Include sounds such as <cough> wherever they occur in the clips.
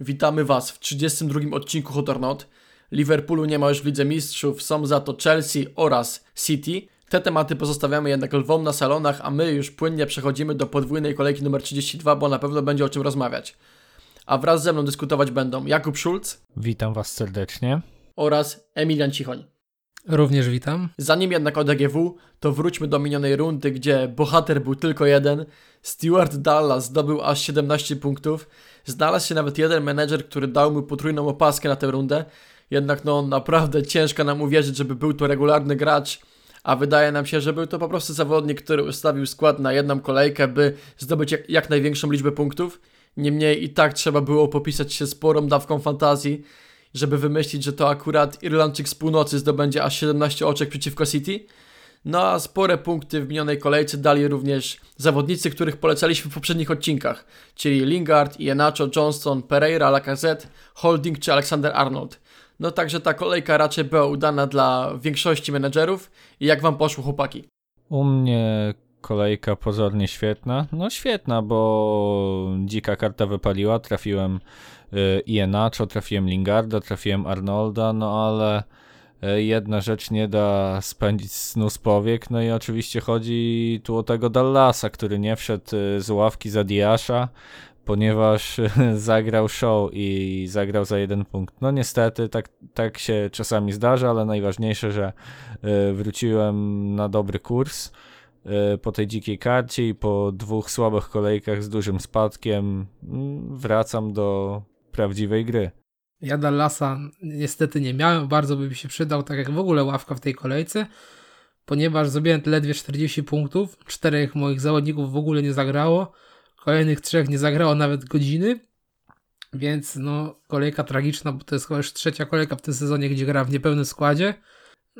Witamy Was w 32 odcinku Hot or Not. Liverpoolu nie ma już w Lidze Mistrzów, są za to Chelsea oraz City. Te tematy pozostawiamy jednak lwom na salonach, a my już płynnie przechodzimy do podwójnej kolejki numer 32, bo na pewno będzie o czym rozmawiać. A wraz ze mną dyskutować będą Jakub Schulz Witam Was serdecznie. oraz Emilian Cichoń. Również witam. Zanim jednak o DGW, to wróćmy do minionej rundy, gdzie bohater był tylko jeden. Stuart Dallas zdobył aż 17 punktów. Znalazł się nawet jeden menedżer, który dał mu potrójną opaskę na tę rundę. Jednak no naprawdę ciężko nam uwierzyć, żeby był to regularny gracz, a wydaje nam się, że był to po prostu zawodnik, który ustawił skład na jedną kolejkę, by zdobyć jak, jak największą liczbę punktów. Niemniej i tak trzeba było popisać się sporą dawką fantazji, żeby wymyślić, że to akurat Irlandczyk z północy zdobędzie aż 17 oczek przeciwko City. No a spore punkty w minionej kolejce dali również zawodnicy, których polecaliśmy w poprzednich odcinkach, czyli Lingard, Ienacho, Johnston, Pereira, Lacazette, Holding czy Alexander Arnold. No także ta kolejka raczej była udana dla większości menedżerów. I jak wam poszło chłopaki? U mnie kolejka pozornie świetna. No świetna, bo dzika karta wypaliła. Trafiłem y, Ienacho, trafiłem Lingarda, trafiłem Arnolda, no ale y, jedna rzecz nie da spędzić snu z powiek. No i oczywiście chodzi tu o tego Dallasa, który nie wszedł y, z ławki za Diasza, ponieważ <laughs> zagrał show i zagrał za jeden punkt. No niestety, tak, tak się czasami zdarza, ale najważniejsze, że wróciłem na dobry kurs po tej dzikiej karcie i po dwóch słabych kolejkach z dużym spadkiem mm, wracam do prawdziwej gry. Ja Dallasa niestety nie miałem, bardzo by mi się przydał, tak jak w ogóle ławka w tej kolejce, ponieważ zrobiłem ledwie 40 punktów, czterech moich zawodników w ogóle nie zagrało, kolejnych trzech nie zagrało nawet godziny, więc no kolejka tragiczna, bo to jest chyba już trzecia kolejka w tym sezonie, gdzie gra w niepełnym składzie.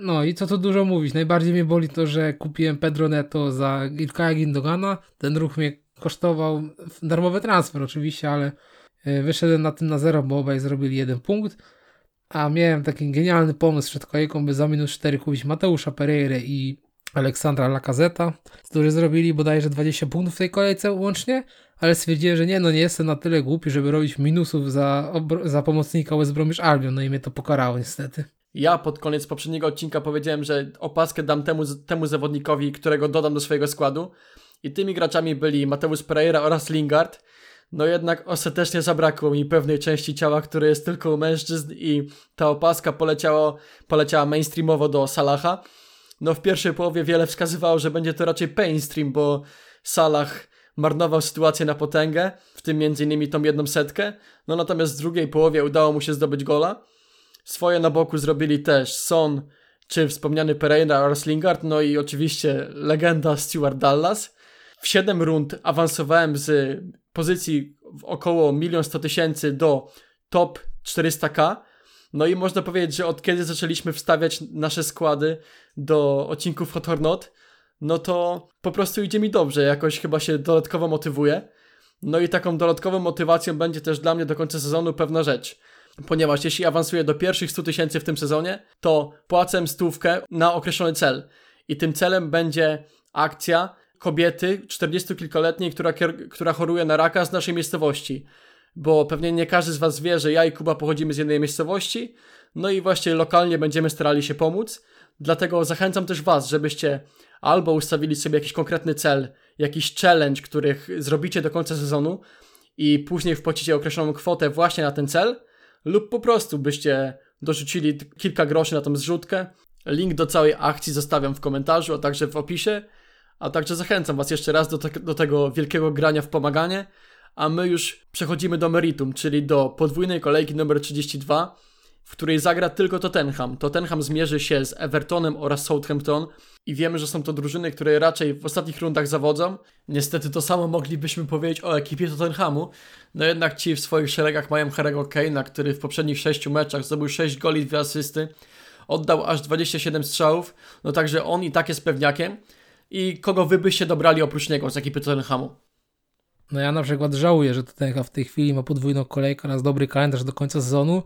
No i co tu dużo mówić, najbardziej mnie boli to, że kupiłem Pedro Neto za Ilkaya Gindogana, ten ruch mnie kosztował darmowy transfer oczywiście, ale y, wyszedłem na tym na zero, bo obaj zrobili jeden punkt, a miałem taki genialny pomysł przed kolejką, by za minus 4 kupić Mateusza Pereira i Aleksandra Lacazeta, którzy zrobili bodajże 20 punktów w tej kolejce łącznie, ale stwierdziłem, że nie, no nie jestem na tyle głupi, żeby robić minusów za, za pomocnika West Bromwich Albion, no i mnie to pokarało niestety. Ja pod koniec poprzedniego odcinka powiedziałem, że opaskę dam temu, temu zawodnikowi, którego dodam do swojego składu. I tymi graczami byli Mateusz Pereira oraz Lingard. No jednak ostatecznie zabrakło mi pewnej części ciała, które jest tylko u mężczyzn i ta opaska poleciało, poleciała mainstreamowo do Salaha. No w pierwszej połowie wiele wskazywało, że będzie to raczej mainstream, bo Salah marnował sytuację na potęgę, w tym innymi tą jedną setkę. No natomiast w drugiej połowie udało mu się zdobyć gola. Swoje na boku zrobili też Son, czy wspomniany Pereira oraz Lingard, no i oczywiście legenda Stuart Dallas. W 7 rund awansowałem z pozycji około 1 100 tysięcy do top 400k. No i można powiedzieć, że od kiedy zaczęliśmy wstawiać nasze składy do odcinków Hot or Not, no to po prostu idzie mi dobrze, jakoś chyba się dodatkowo motywuję. No i taką dodatkową motywacją będzie też dla mnie do końca sezonu pewna rzecz. Ponieważ jeśli awansuję do pierwszych 100 tysięcy w tym sezonie, to płacę stówkę na określony cel. I tym celem będzie akcja kobiety 40 kilkoletniej, która, kier- która choruje na raka z naszej miejscowości. Bo pewnie nie każdy z Was wie, że ja i Kuba pochodzimy z jednej miejscowości. No i właśnie lokalnie będziemy starali się pomóc. Dlatego zachęcam też Was, żebyście albo ustawili sobie jakiś konkretny cel, jakiś challenge, których zrobicie do końca sezonu i później wpłacicie określoną kwotę właśnie na ten cel, lub po prostu byście dorzucili kilka groszy na tą zrzutkę. Link do całej akcji zostawiam w komentarzu, a także w opisie. A także zachęcam Was jeszcze raz do, te- do tego wielkiego grania w pomaganie. A my już przechodzimy do meritum, czyli do podwójnej kolejki numer 32, w której zagra tylko Tottenham. Tottenham zmierzy się z Evertonem oraz Southampton i wiemy, że są to drużyny, które raczej w ostatnich rundach zawodzą. Niestety to samo moglibyśmy powiedzieć o ekipie Tottenhamu, no jednak ci w swoich szeregach mają Harry'ego Kane'a, który w poprzednich 6 meczach zdobył 6 goli, 2 asysty, oddał aż 27 strzałów, no także on i tak jest pewniakiem. I kogo wy byście dobrali oprócz niego z ekipy Tottenhamu? No ja na przykład żałuję, że Tottenham w tej chwili ma podwójną kolejkę oraz dobry kalendarz do końca sezonu,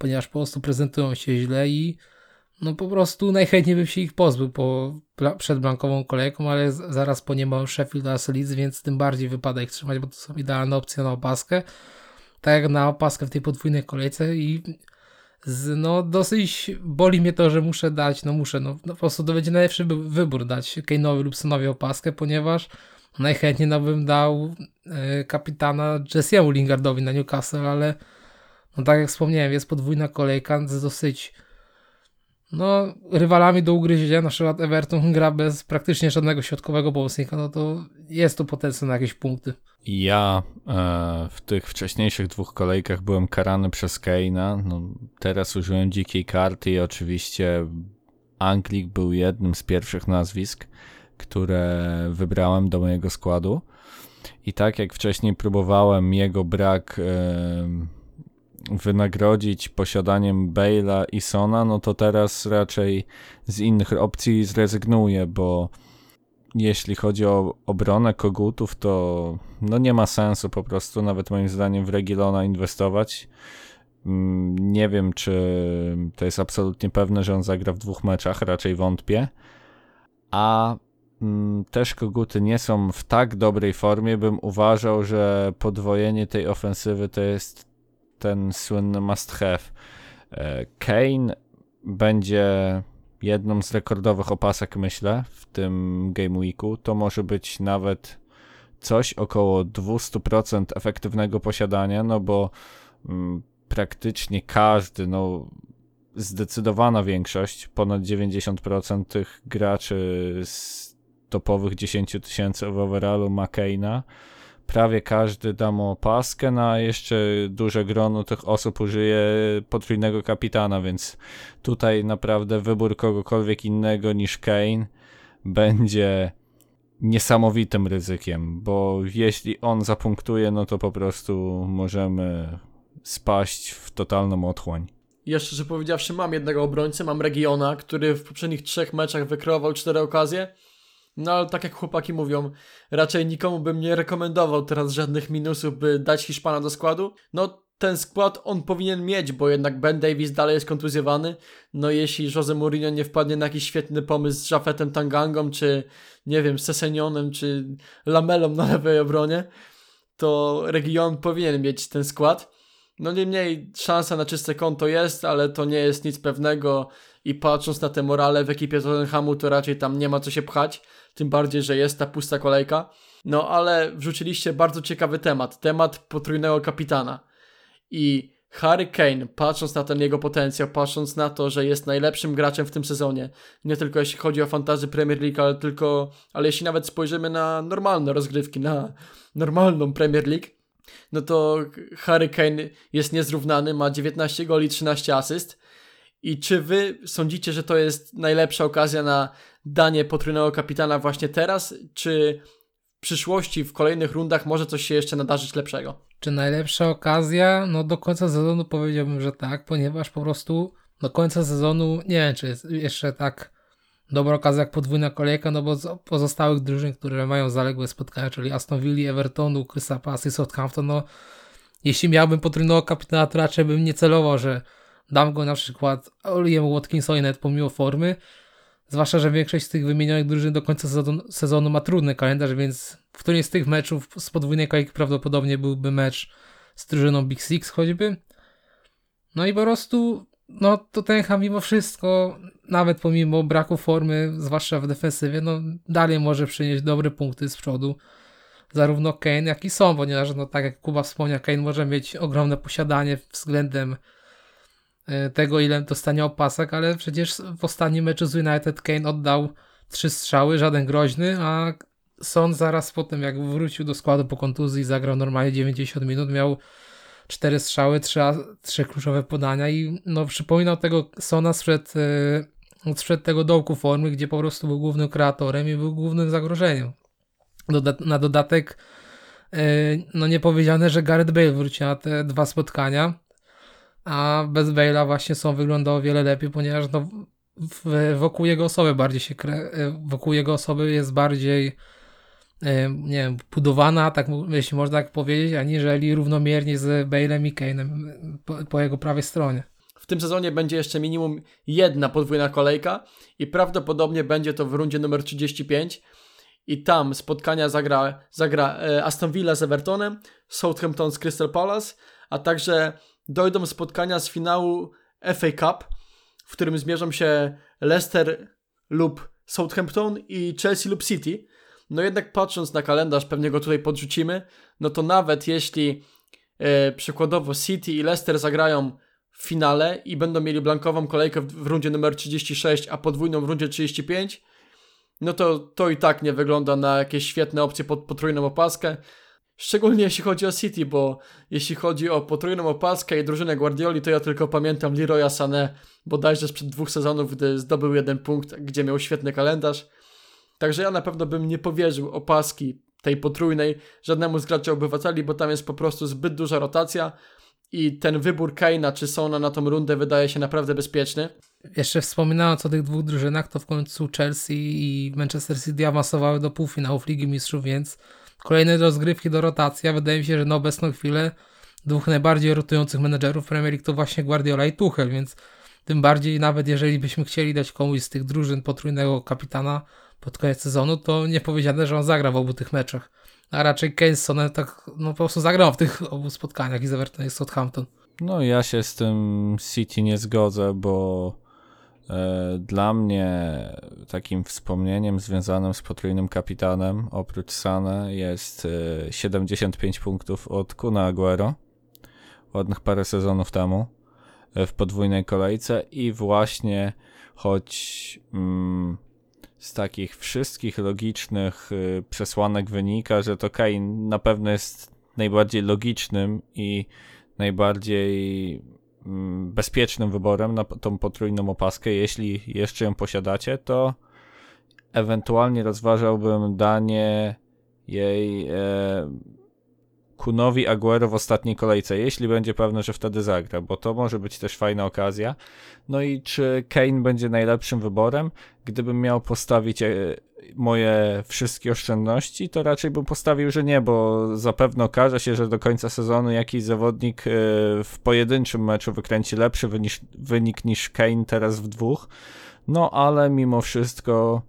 ponieważ po prostu prezentują się źle i no po prostu najchętniej bym się ich pozbył po, przed blankową kolejką, ale zaraz po nie ma Sheffield oraz Leeds, więc tym bardziej wypada ich trzymać, bo to są idealne opcje na opaskę. Tak jak na opaskę w tej podwójnej kolejce i z, no dosyć boli mnie to, że muszę dać, no muszę, no, no po prostu to będzie najlepszy wybór dać Kane'owi lub Sonowi opaskę, ponieważ najchętniej no bym dał e, kapitana Jesse'emu Lingardowi na Newcastle, ale no tak jak wspomniałem, jest podwójna kolejka z dosyć no, rywalami do ugryzienia, na przykład Everton gra bez praktycznie żadnego środkowego pomocnika, no to jest tu potencjał na jakieś punkty. Ja e, w tych wcześniejszych dwóch kolejkach byłem karany przez Keina. No, teraz użyłem dzikiej karty i oczywiście Anglik był jednym z pierwszych nazwisk, które wybrałem do mojego składu. I tak jak wcześniej próbowałem jego brak e, wynagrodzić posiadaniem Bale'a i Sona, no to teraz raczej z innych opcji zrezygnuję, bo jeśli chodzi o obronę kogutów, to no nie ma sensu po prostu nawet moim zdaniem w Regilona inwestować. Mm, nie wiem, czy to jest absolutnie pewne, że on zagra w dwóch meczach, raczej wątpię. A mm, też koguty nie są w tak dobrej formie, bym uważał, że podwojenie tej ofensywy to jest ten słynny must have. E, Kane będzie jedną z rekordowych opasek, myślę, w tym Game Weeku. To może być nawet coś około 200% efektywnego posiadania, no bo mm, praktycznie każdy, no zdecydowana większość, ponad 90% tych graczy z topowych 10 tysięcy w overallu ma Kane'a prawie każdy da mu opaskę, a jeszcze duże grono tych osób użyje potrójnego kapitana, więc tutaj naprawdę wybór kogokolwiek innego niż Kane będzie niesamowitym ryzykiem, bo jeśli on zapunktuje, no to po prostu możemy spaść w totalną otchłań. Jeszcze, że powiedziawszy, mam jednego obrońcę, mam Regiona, który w poprzednich trzech meczach wykreował cztery okazje no ale tak jak chłopaki mówią, raczej nikomu bym nie rekomendował teraz żadnych minusów, by dać Hiszpana do składu. No ten skład on powinien mieć, bo jednak Ben Davis dalej jest kontuzjowany. No jeśli Jose Mourinho nie wpadnie na jakiś świetny pomysł z Jafetem Tangangą, czy nie wiem, Sesenionem, czy Lamelą na lewej obronie, to Region powinien mieć ten skład. No niemniej szansa na czyste konto jest, ale to nie jest nic pewnego i patrząc na te morale w ekipie Tottenhamu, to raczej tam nie ma co się pchać tym bardziej, że jest ta pusta kolejka. No ale wrzuciliście bardzo ciekawy temat, temat potrójnego kapitana. I Harry Kane, patrząc na ten jego potencjał, patrząc na to, że jest najlepszym graczem w tym sezonie, nie tylko jeśli chodzi o fantazy Premier League, ale tylko, ale jeśli nawet spojrzymy na normalne rozgrywki, na normalną Premier League, no to Harry Kane jest niezrównany, ma 19 goli, 13 asyst. I czy wy sądzicie, że to jest najlepsza okazja na danie potrójnego kapitana właśnie teraz, czy w przyszłości, w kolejnych rundach może coś się jeszcze nadarzyć lepszego? Czy najlepsza okazja? No do końca sezonu powiedziałbym, że tak, ponieważ po prostu do końca sezonu nie wiem, czy jest jeszcze tak dobra okazja jak podwójna kolejka, no bo z pozostałych drużyn, które mają zaległe spotkania, czyli Aston Villa, Evertonu, Crystal Palace i Southampton, no jeśli miałbym potrójnego kapitana, to raczej bym nie celował, że dam go na przykład Oliemu Watkinsowi nawet pomimo formy, Zwłaszcza, że większość z tych wymienionych drużyn do końca sezonu, sezonu ma trudny kalendarz, więc w którymś z tych meczów z podwójnej kolejki prawdopodobnie byłby mecz z drużyną Big Six choćby. No i po prostu, no to ten mimo wszystko, nawet pomimo braku formy, zwłaszcza w defensywie, no dalej może przynieść dobre punkty z przodu. Zarówno Kane, jak i Son, ponieważ no tak jak Kuba wspomniał, Kane może mieć ogromne posiadanie względem E, tego, ile dostanie opasek, ale przecież w ostatnim meczu z United Kane oddał trzy strzały, żaden groźny, a Son zaraz potem, jak wrócił do składu po kontuzji, zagrał normalnie 90 minut, miał cztery strzały, trzy, trzy kluczowe podania i no przypominał tego Sona sprzed, yy, sprzed tego dołku formy, gdzie po prostu był głównym kreatorem i był głównym zagrożeniem. Doda na dodatek yy, no nie powiedziane, że Gareth Bale wróci na te dwa spotkania, a bez Bale'a właśnie są wyglądał o wiele lepiej, ponieważ no, w, wokół jego osoby bardziej się kre, wokół jego osoby jest bardziej nie wiem, budowana, tak jeśli można tak powiedzieć, aniżeli równomiernie z Bale'em i Kane'em po, po, jego prawej stronie. Tym sezonie będzie jeszcze minimum jedna podwójna kolejka i prawdopodobnie będzie to w rundzie numer 35 i tam spotkania zagra, zagra e, Aston Villa z Evertonem, Southampton z Crystal Palace, a także dojdą spotkania z finału FA Cup, w którym zmierzą się Leicester lub Southampton i Chelsea lub City. No jednak patrząc na kalendarz, pewnie go tutaj podrzucimy, no to nawet jeśli e, przykładowo City i Leicester zagrają w finale i będą mieli blankową kolejkę w, rundzie numer 36, a podwójną w rundzie 35, no to to i tak nie wygląda na jakieś świetne opcje pod potrójną opaskę. Szczególnie jeśli chodzi o City, bo jeśli chodzi o potrójną opaskę i drużynę Guardioli, to ja tylko pamiętam Leroya Sané, bodajże sprzed dwóch sezonów, gdy zdobył jeden punkt, gdzie miał świetny kalendarz. Także ja na pewno bym nie powierzył opaski tej potrójnej żadnemu z graczy obywateli, bo tam jest po prostu zbyt duża rotacja i ten wybór Kane'a czy Sona na tą rundę wydaje się naprawdę bezpieczny. Jeszcze wspominając o tych dwóch drużynach, to w końcu Chelsea i Manchester City awansowały do półfinałów Ligi Mistrzów, więc kolejne rozgrywki do rotacji, a wydaje mi się, że na obecną chwilę dwóch najbardziej rotujących menedżerów Premier League to właśnie Guardiola i Tuchel, więc tym bardziej nawet jeżeli byśmy chcieli dać komuś z tych drużyn potrójnego kapitana pod koniec sezonu, to nie powiedziane, że on zagra w obu tych meczach. A raczej Kane z Sonem tak no, po prostu zagrał w tych obu spotkaniach i z Everton i Southampton. No ja się z tym City nie zgodzę, bo e, dla mnie takim wspomnieniem związanym z potrójnym kapitanem oprócz Sane jest e, 75 punktów od Kuna Aguero ładnych parę sezonów temu e, w podwójnej kolejce i właśnie choć mm, z takich wszystkich logicznych y, przesłanek wynika, że to Kane na pewno jest najbardziej logicznym i najbardziej mm, bezpiecznym wyborem na tą potrójną opaskę. Jeśli jeszcze ją posiadacie, to ewentualnie rozważałbym danie jej e, Kunowi Aguero w ostatniej kolejce, jeśli będzie pewny, że wtedy zagra, bo to może być też fajna okazja. No i czy Kane będzie najlepszym wyborem? Gdybym miał postawić e, moje wszystkie oszczędności, to raczej bym postawił, że nie, bo zapewne okaże się, że do końca sezonu jakiś zawodnik e, w pojedynczym meczu wykręci lepszy wynik niż Kane teraz w dwóch. No ale mimo wszystko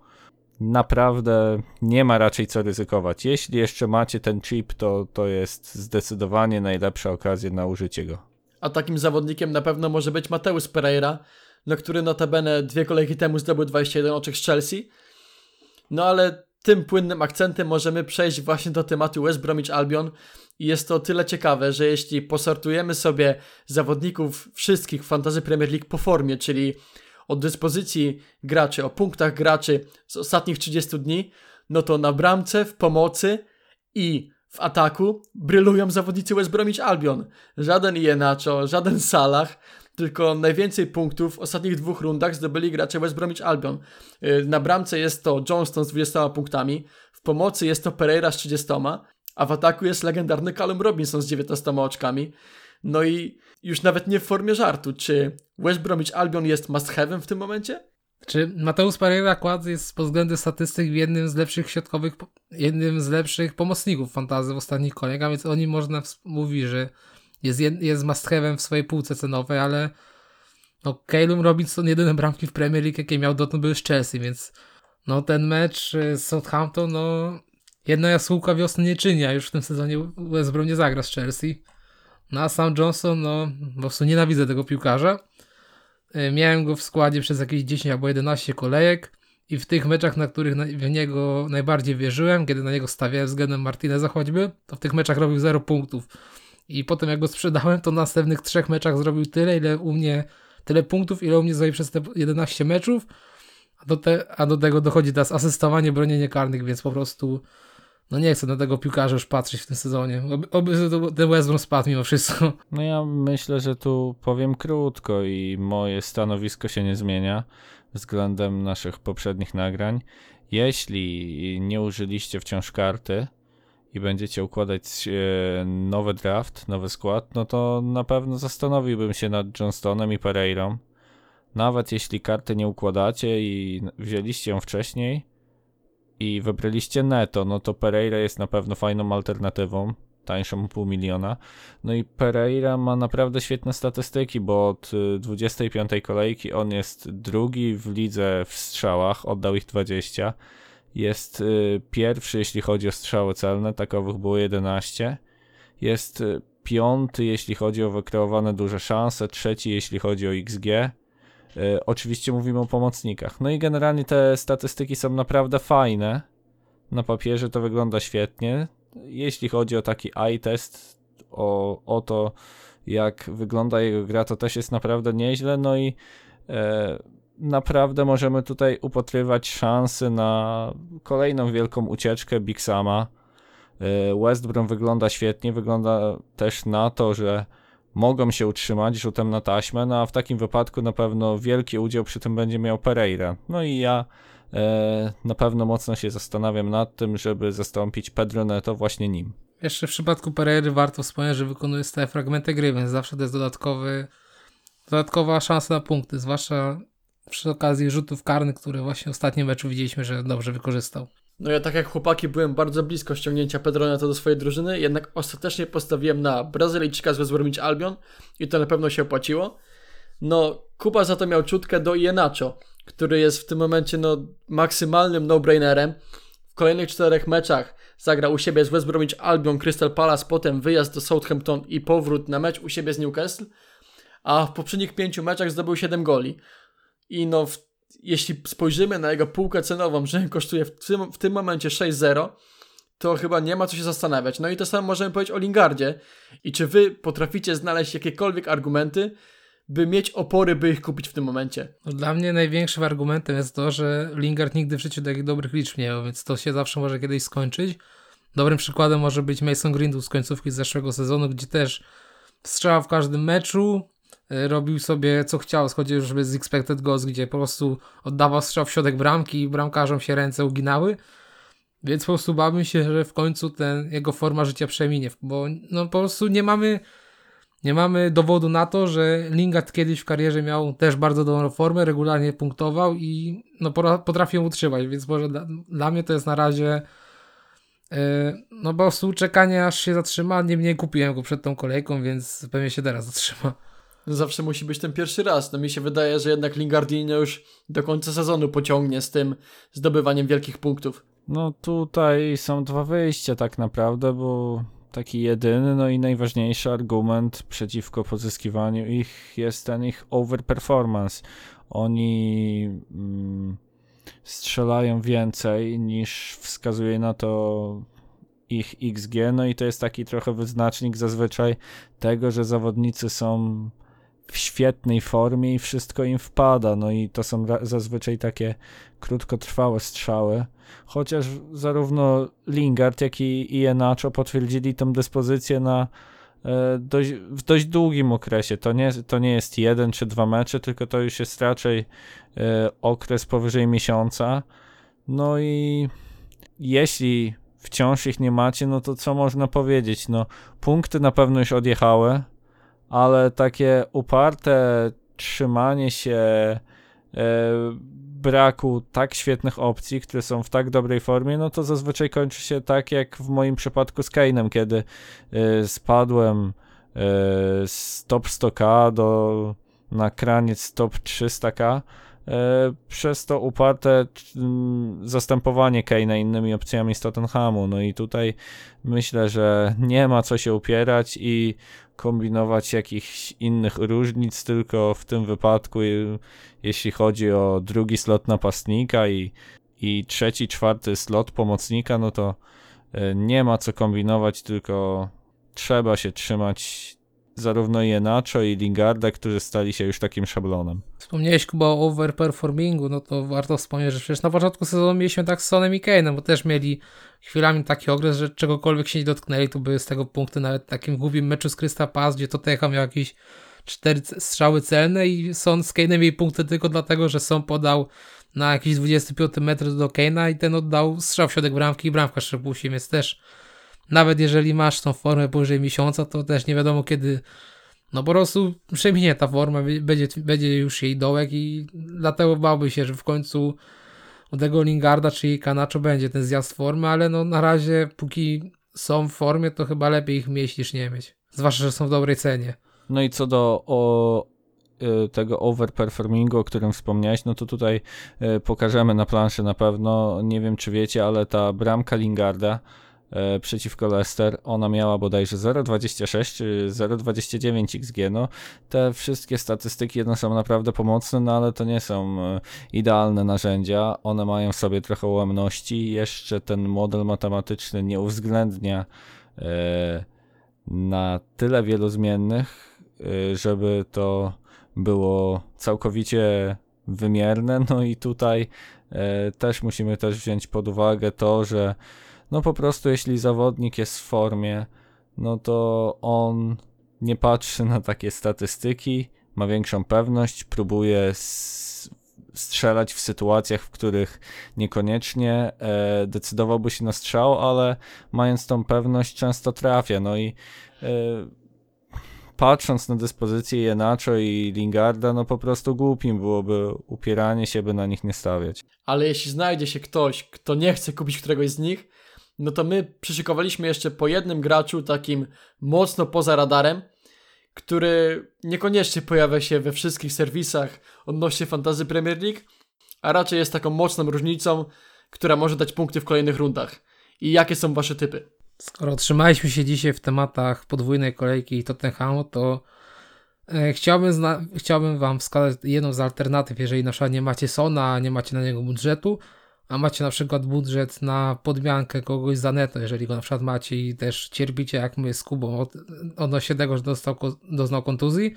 naprawdę nie ma raczej co ryzykować. Jeśli jeszcze macie ten chip, to to jest zdecydowanie najlepsza okazja na użycie go. A takim zawodnikiem na pewno może być Mateusz Pereira, na który notabene dwie kolejki temu zdobył 21 oczek z Chelsea. No ale tym płynnym akcentem możemy przejść właśnie do tematu West Bromwich Albion i jest to tyle ciekawe, że jeśli posortujemy sobie zawodników wszystkich Fantasy Premier League po formie, czyli od dyspozycji graczy, o punktach graczy z ostatnich 30 dni, no to na bramce, w pomocy i w ataku brylują zawodnicy West Bromwich Albion. Żaden Ienacho, żaden Salah, tylko najwięcej punktów w ostatnich dwóch rundach zdobyli gracze West Bromwich Albion. Y, na bramce jest to Johnston z 20 punktami, w pomocy jest to Pereira z 30, a w ataku jest legendarny Callum Robinson z 19 oczkami. No i już nawet nie w formie żartu, czy West Bromwich Albion jest must have'em w tym momencie? Czy Mateusz Pereira Kład jest pod względem statystyk jednym z lepszych środkowych, jednym z lepszych pomocników fantazy w ostatnich kolejkach, więc o nim można mówić, że jest, jest must w swojej półce cenowej, ale no, Calum Robinson jedyne bramki w Premier League, jakie miał dotąd były z Chelsea, więc no ten mecz z Southampton, no jedna jaskółka wiosny nie czyni, a już w tym sezonie West Brom nie zagra z Chelsea. No a Sam Johnson, no po prostu nienawidzę tego piłkarza. E, miałem go w składzie przez jakieś 10 albo 11 kolejek i w tych meczach, na których w niego najbardziej wierzyłem, kiedy na niego stawiałem względem Martineza choćby, to w tych meczach robił 0 punktów. I potem jak go sprzedałem, to w następnych trzech meczach zrobił tyle, ile u mnie, tyle punktów, ile u mnie zrobił przez te 11 meczów, a do, te, a do tego dochodzi teraz asystowanie, bronienie karnych, więc po prostu no nie chcę na tego piłkarza już patrzeć w tym sezonie. Oby, oby ten West spadł mimo wszystko. No ja myślę, że tu powiem krótko i moje stanowisko się nie zmienia względem naszych poprzednich nagrań. Jeśli nie użyliście wciąż karty i będziecie układać e, nowy draft, nowy skład, no to na pewno zastanowiłbym się nad Johnstonem i Pereirą. Nawet jeśli karty nie układacie i wzięliście ją wcześniej i wybraliście Neto, no to Pereira jest na pewno fajną alternatywą, tańszą pół miliona. No i Pereira ma naprawdę świetne statystyki, bo od 25 y, kolejki on jest drugi w lidze w strzałach, oddał ich 20. Jest y, pierwszy, jeśli chodzi o strzały celne, takowych było 11. Jest y, piąty, jeśli chodzi o wykreowane duże szanse, trzeci, jeśli chodzi o XG. Oczywiście mówimy o pomocnikach. No i generalnie te statystyki są naprawdę fajne. Na papierze to wygląda świetnie jeśli chodzi o taki eye test, o, o to, jak wygląda jego gra, to też jest naprawdę nieźle. No i e, naprawdę możemy tutaj upatrywać szansy na kolejną wielką ucieczkę Big Sama. E, wygląda świetnie, wygląda też na to, że mogą się utrzymać rzutem na taśmę, no a w takim wypadku na pewno wielki udział przy tym będzie miał Pereira. No i ja E, na pewno mocno się zastanawiam nad tym, żeby zastąpić Pedro Neto właśnie nim. Jeszcze w przypadku Pereiry warto wspomnieć, że wykonuje stałe fragmenty gry, więc zawsze to jest dodatkowy, dodatkowa szansa na punkty, zwłaszcza przy okazji rzutów karnych, które właśnie w ostatnim meczu widzieliśmy, że dobrze wykorzystał. No ja tak jak chłopaki byłem bardzo blisko ściągnięcia Pedro Neto do swojej drużyny, jednak ostatecznie postawiłem na Brazylijczyka z West Albion i to na pewno się opłaciło. No, Kuba za to miał czutkę do Ienacho, który jest w tym momencie no, maksymalnym no-brainerem. W kolejnych czterech meczach zagrał u siebie z West Bromwich Albion, Crystal Palace, potem wyjazd do Southampton i powrót na mecz u siebie z Newcastle, a w poprzednich pięciu meczach zdobył 7 goli. I no, w, jeśli spojrzymy na jego półkę cenową, że kosztuje w tym, w tym momencie 6-0, to chyba nie ma co się zastanawiać. No i to samo możemy powiedzieć o Lingardzie. I czy wy potraficie znaleźć jakiekolwiek argumenty, by mieć opory, by ich kupić w tym momencie. No, dla mnie największym argumentem jest to, że Lingard nigdy w życiu takich dobrych liczb nie miał, więc to się zawsze może kiedyś skończyć. Dobrym przykładem może być Mason Greenwood z końcówki z zeszłego sezonu, gdzie też strzał w każdym meczu, robił sobie co chciał, już z expected goals, gdzie po prostu oddawał strzał w środek bramki i bramkarzom się ręce uginały. Więc po prostu bałbym się, że w końcu ten jego forma życia przeminie, bo no po prostu nie mamy nie mamy dowodu na to, że Lingard kiedyś w karierze miał też bardzo dobrą formę, regularnie punktował i no, potrafi ją utrzymać, więc może dla, dla mnie to jest na razie yy, no po prostu czekanie aż się zatrzyma. Niemniej kupiłem go przed tą kolejką, więc pewnie się teraz zatrzyma. Zawsze musi być ten pierwszy raz. No mi się wydaje, że jednak Lingardinho już do końca sezonu pociągnie z tym zdobywaniem wielkich punktów. No tutaj są dwa wyjścia tak naprawdę, bo taki jedyny, no i najważniejszy argument przeciwko pozyskiwaniu ich jest ten ich overperformance. Oni mm, strzelają więcej niż wskazuje na to ich XG, no i to jest taki trochę wyznacznik zazwyczaj tego, że zawodnicy są w świetnej formie i wszystko im wpada. No i to są zazwyczaj takie krótkotrwałe strzały. Chociaż zarówno Lingard, jak i Ienacho potwierdzili tą dyspozycję na e, dość, w dość długim okresie. To nie, to nie jest jeden czy dwa mecze, tylko to już jest raczej e, okres powyżej miesiąca. No i jeśli wciąż ich nie macie, no to co można powiedzieć? No, punkty na pewno już odjechały ale takie uparte trzymanie się e, braku tak świetnych opcji, które są w tak dobrej formie, no to zazwyczaj kończy się tak jak w moim przypadku z Kane'em, kiedy e, spadłem e, z top 100k do na kraniec top 300k E, przez to uparte zastępowanie Kane'a innymi opcjami z Tottenhamu. No i tutaj myślę, że nie ma co się upierać i kombinować jakichś innych różnic, tylko w tym wypadku, jeśli chodzi o drugi slot napastnika i, i trzeci, czwarty slot pomocnika, no to e, nie ma co kombinować, tylko trzeba się trzymać zarówno Jenacho i Lingarda, którzy stali się już takim szablonem. Wspomniałeś Kuba o overperformingu, no to warto wspomnieć, że przecież na początku sezonu mieliśmy tak z Sonem i Kane'em, bo też mieli chwilami taki okres, że czegokolwiek się nie dotknęli, to były z tego punkty nawet takim głupim meczu z Krista Paz, gdzie Tottenham miał jakieś cztery strzały celne i Son z Kane'em mieli punkty tylko dlatego, że Son podał na jakiś 25 metr do Kane'a i ten oddał strzał w środek bramki i bramka szczepusi, więc też nawet jeżeli masz tą formę powyżej miesiąca, to też nie wiadomo kiedy no po prostu przeminie ta forma, będzie, będzie już jej dołek i dlatego bałby się, że w końcu u tego Lingarda czy Kanacho będzie ten zjazd formy, ale no na razie póki są w formie, to chyba lepiej ich mieć niż nie mieć. Zwłaszcza, że są w dobrej cenie. No i co do o, y, tego overperformingu, o którym wspomniałeś, no to tutaj y, pokażemy na planszy na pewno. Nie wiem, czy wiecie, ale ta bramka Lingarda przeciwko Leicester. Ona miała bodajże 0,26 0,29 XG. No, te wszystkie statystyki jedno są naprawdę pomocne, no ale to nie są e, idealne narzędzia. One mają w sobie trochę ułamności. Jeszcze ten model matematyczny nie uwzględnia e, na tyle wielu zmiennych, żeby to było całkowicie wymierne. No i tutaj też musimy też wziąć pod uwagę to, że no po prostu jeśli zawodnik jest w formie, no to on nie patrzy na takie statystyki, ma większą pewność, próbuje strzelać w sytuacjach, w których niekoniecznie e, decydowałby się na strzał, ale mając tą pewność często trafia. No i e, patrząc na dyspozycję Jenacho i Lingarda, no po prostu głupim byłoby upieranie się, by na nich nie stawiać. Ale jeśli znajdzie się ktoś, kto nie chce kupić któregoś z nich, no to my przyszykowaliśmy jeszcze po jednym graczu takim mocno poza radarem, który niekoniecznie pojawia się we wszystkich serwisach odnośnie fantazy Premier League, a raczej jest taką mocną różnicą, która może dać punkty w kolejnych rundach. I jakie są wasze typy? Skoro trzymaliśmy się dzisiaj w tematach podwójnej kolejki i Tottenhamu, to e, chciałbym, chciałbym wam wskazać jedną z alternatyw, jeżeli na przykład nie macie Sona, nie macie na niego budżetu, a macie na przykład budżet na podmiankę kogoś za neto, jeżeli go na przykład macie i też cierpicie jak my z Kubą od, odnośnie tego, że dostał, doznał kontuzji.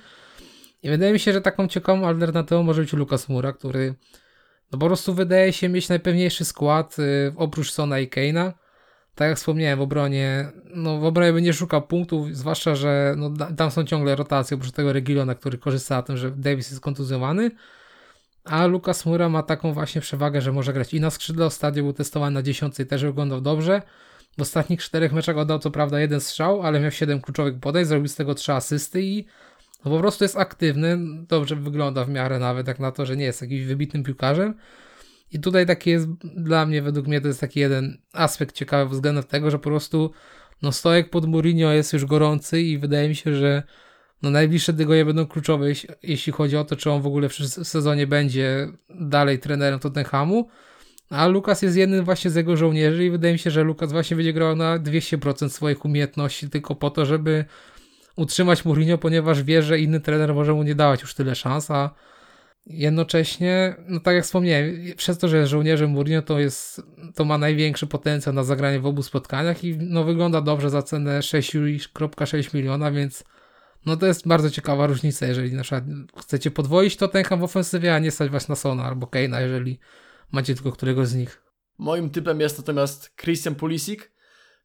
I wydaje mi się, że taką ciekawą alternatywą może być Lucas Mura, który no po prostu wydaje się mieć najpewniejszy skład yy, oprócz Sona i Keina. Tak jak wspomniałem w obronie, no w obronie będzie szukał punktów, zwłaszcza, że no, tam są ciągle rotacje oprócz tego Regilona, który korzysta na tym, że Davis jest kontuzjowany. A Lukas Mura ma taką właśnie przewagę, że może grać i na skrzydle. Ostatnio był testowany na 10 i też wyglądał dobrze. W ostatnich czterech meczach oddał co prawda jeden strzał, ale miał 7 kluczowych podejść, zrobił z tego 3 asysty i no po prostu jest aktywny, dobrze wygląda w miarę nawet jak na to, że nie jest jakimś wybitnym piłkarzem. I tutaj taki jest dla mnie, według mnie to jest taki jeden aspekt ciekawy względem tego, że po prostu no stojek pod Mourinho jest już gorący i wydaje mi się, że no najbliższe tygodnie będą kluczowe, jeśli chodzi o to, czy on w ogóle w sezonie będzie dalej trenerem Tottenhamu. A Lukas jest jednym właśnie z jego żołnierzy i wydaje mi się, że Lukas właśnie będzie grał na 200% swoich umiejętności tylko po to, żeby utrzymać Mourinho, ponieważ wie, że inny trener może mu nie dawać już tyle szans, a jednocześnie, no tak jak wspomniałem, przez to, że jest żołnierzem Mourinho, to jest, to ma największy potencjał na zagranie w obu spotkaniach i no wygląda dobrze za cenę 6,6 miliona, więc no to jest bardzo ciekawa różnica, jeżeli na przykład chcecie podwoić to Tottenham w ofensywie, a nie stać was na Sona albo Keina, jeżeli macie tylko któregoś z nich. Moim typem jest natomiast Christian Pulisic,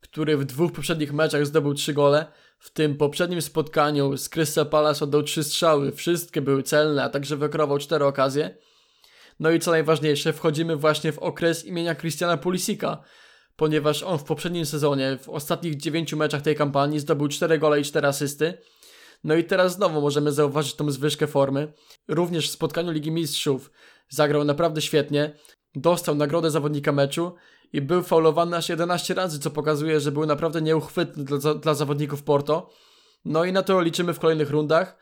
który w dwóch poprzednich meczach zdobył trzy gole. W tym poprzednim spotkaniu z Crystal Palace oddał trzy strzały, wszystkie były celne, a także wykrował cztery okazje. No i co najważniejsze, wchodzimy właśnie w okres imienia Christiana Pulisika, ponieważ on w poprzednim sezonie, w ostatnich dziewięciu meczach tej kampanii zdobył cztery gole i cztery asysty. No i teraz znowu możemy zauważyć tą zwyżkę formy. Również w spotkaniu Ligi Mistrzów zagrał naprawdę świetnie. Dostał nagrodę zawodnika meczu i był faulowany aż 11 razy, co pokazuje, że był naprawdę nieuchwytny dla, dla zawodników Porto. No i na to liczymy w kolejnych rundach.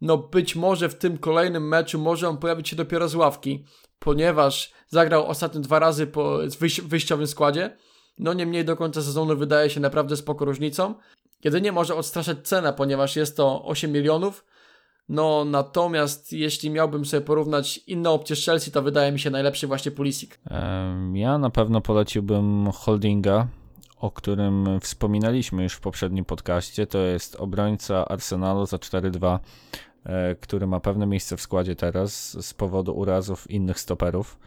No być może w tym kolejnym meczu może on pojawić się dopiero z ławki, ponieważ zagrał ostatnio dwa razy po wyjściowym składzie. No niemniej do końca sezonu wydaje się naprawdę spoko różnicą. Jedynie może odstraszać cena, ponieważ jest to 8 milionów. No natomiast jeśli miałbym sobie porównać inne opcje z Chelsea, to wydaje mi się najlepszy właśnie Pulisic. Ja na pewno poleciłbym Holdinga o którym wspominaliśmy już w poprzednim podcaście. To jest obrońca Arsenalu za 4-2, e, który ma pewne miejsce w składzie teraz z powodu urazów innych stoperów.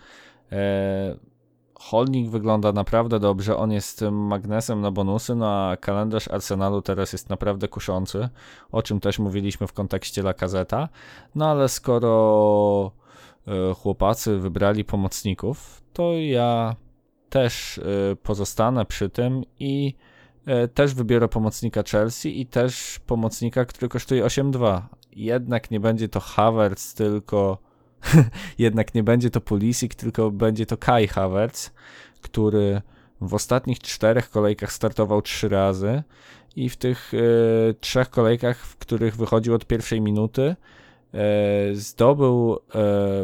Holnik wygląda naprawdę dobrze, on jest magnesem na bonusy, no a kalendarz Arsenalu teraz jest naprawdę kuszący, o czym też mówiliśmy w kontekście La Caseta. No ale skoro e, chłopacy wybrali pomocników, to ja też e, pozostanę przy tym i e, też wybiorę pomocnika Chelsea i też pomocnika, który kosztuje 8-2. Jednak nie będzie to Havertz, tylko <laughs> jednak nie będzie to Pulisic, tylko będzie to Kai Havertz, który w ostatnich czterech kolejkach startował trzy razy i w tych e, trzech kolejkach, w których wychodził od pierwszej minuty, e, zdobył e,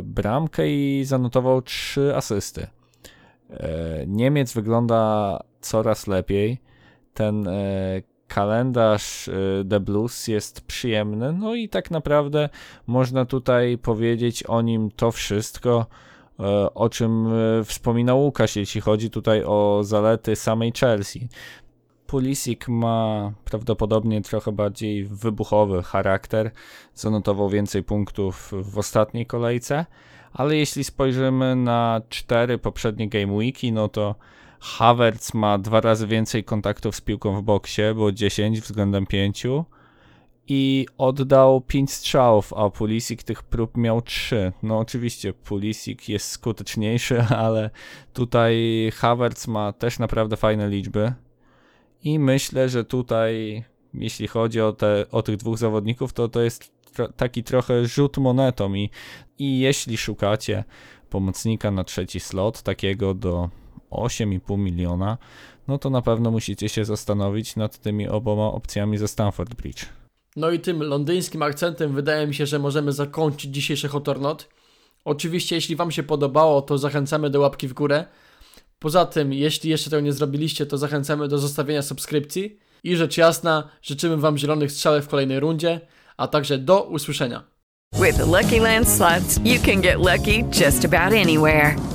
bramkę i zanotował trzy asysty. Niemiec wygląda coraz lepiej. Ten kalendarz y, The Blues jest przyjemny, no i tak naprawdę można tutaj powiedzieć o nim to wszystko, y, o czym y, wspominał Łukasz, jeśli chodzi tutaj o zalety samej Chelsea. Pulisic ma prawdopodobnie trochę bardziej wybuchowy charakter, zanotował więcej punktów w ostatniej kolejce, ale jeśli spojrzymy na cztery poprzednie game weeki, no to Havertz ma dwa razy więcej kontaktów z piłką w boksie, bo 10 względem 5 i oddał 5 strzałów, a Pulisic tych prób miał 3. No oczywiście Pulisic jest skuteczniejszy, <laughs> ale tutaj Havertz ma też naprawdę fajne liczby. I myślę, że tutaj jeśli chodzi o, te, o tych dwóch zawodników, to to jest tro, taki trochę rzut monetą. I, i jeśli szukacie pomocnika na trzeci slot, takiego do 8,5 miliona, no to na pewno musicie się zastanowić nad tymi oboma opcjami ze Stamford Bridge. No i tym londyńskim akcentem wydaje mi się, że możemy zakończyć dzisiejszy Hotornot. Oczywiście, jeśli Wam się podobało, to zachęcamy do łapki w górę. Poza tym, jeśli jeszcze tego nie zrobiliście, to zachęcamy do zostawienia subskrypcji. I rzecz jasna, życzymy Wam zielonych strzałek w kolejnej rundzie, a także do usłyszenia. With the Lucky Land slots, you can get lucky just about anywhere.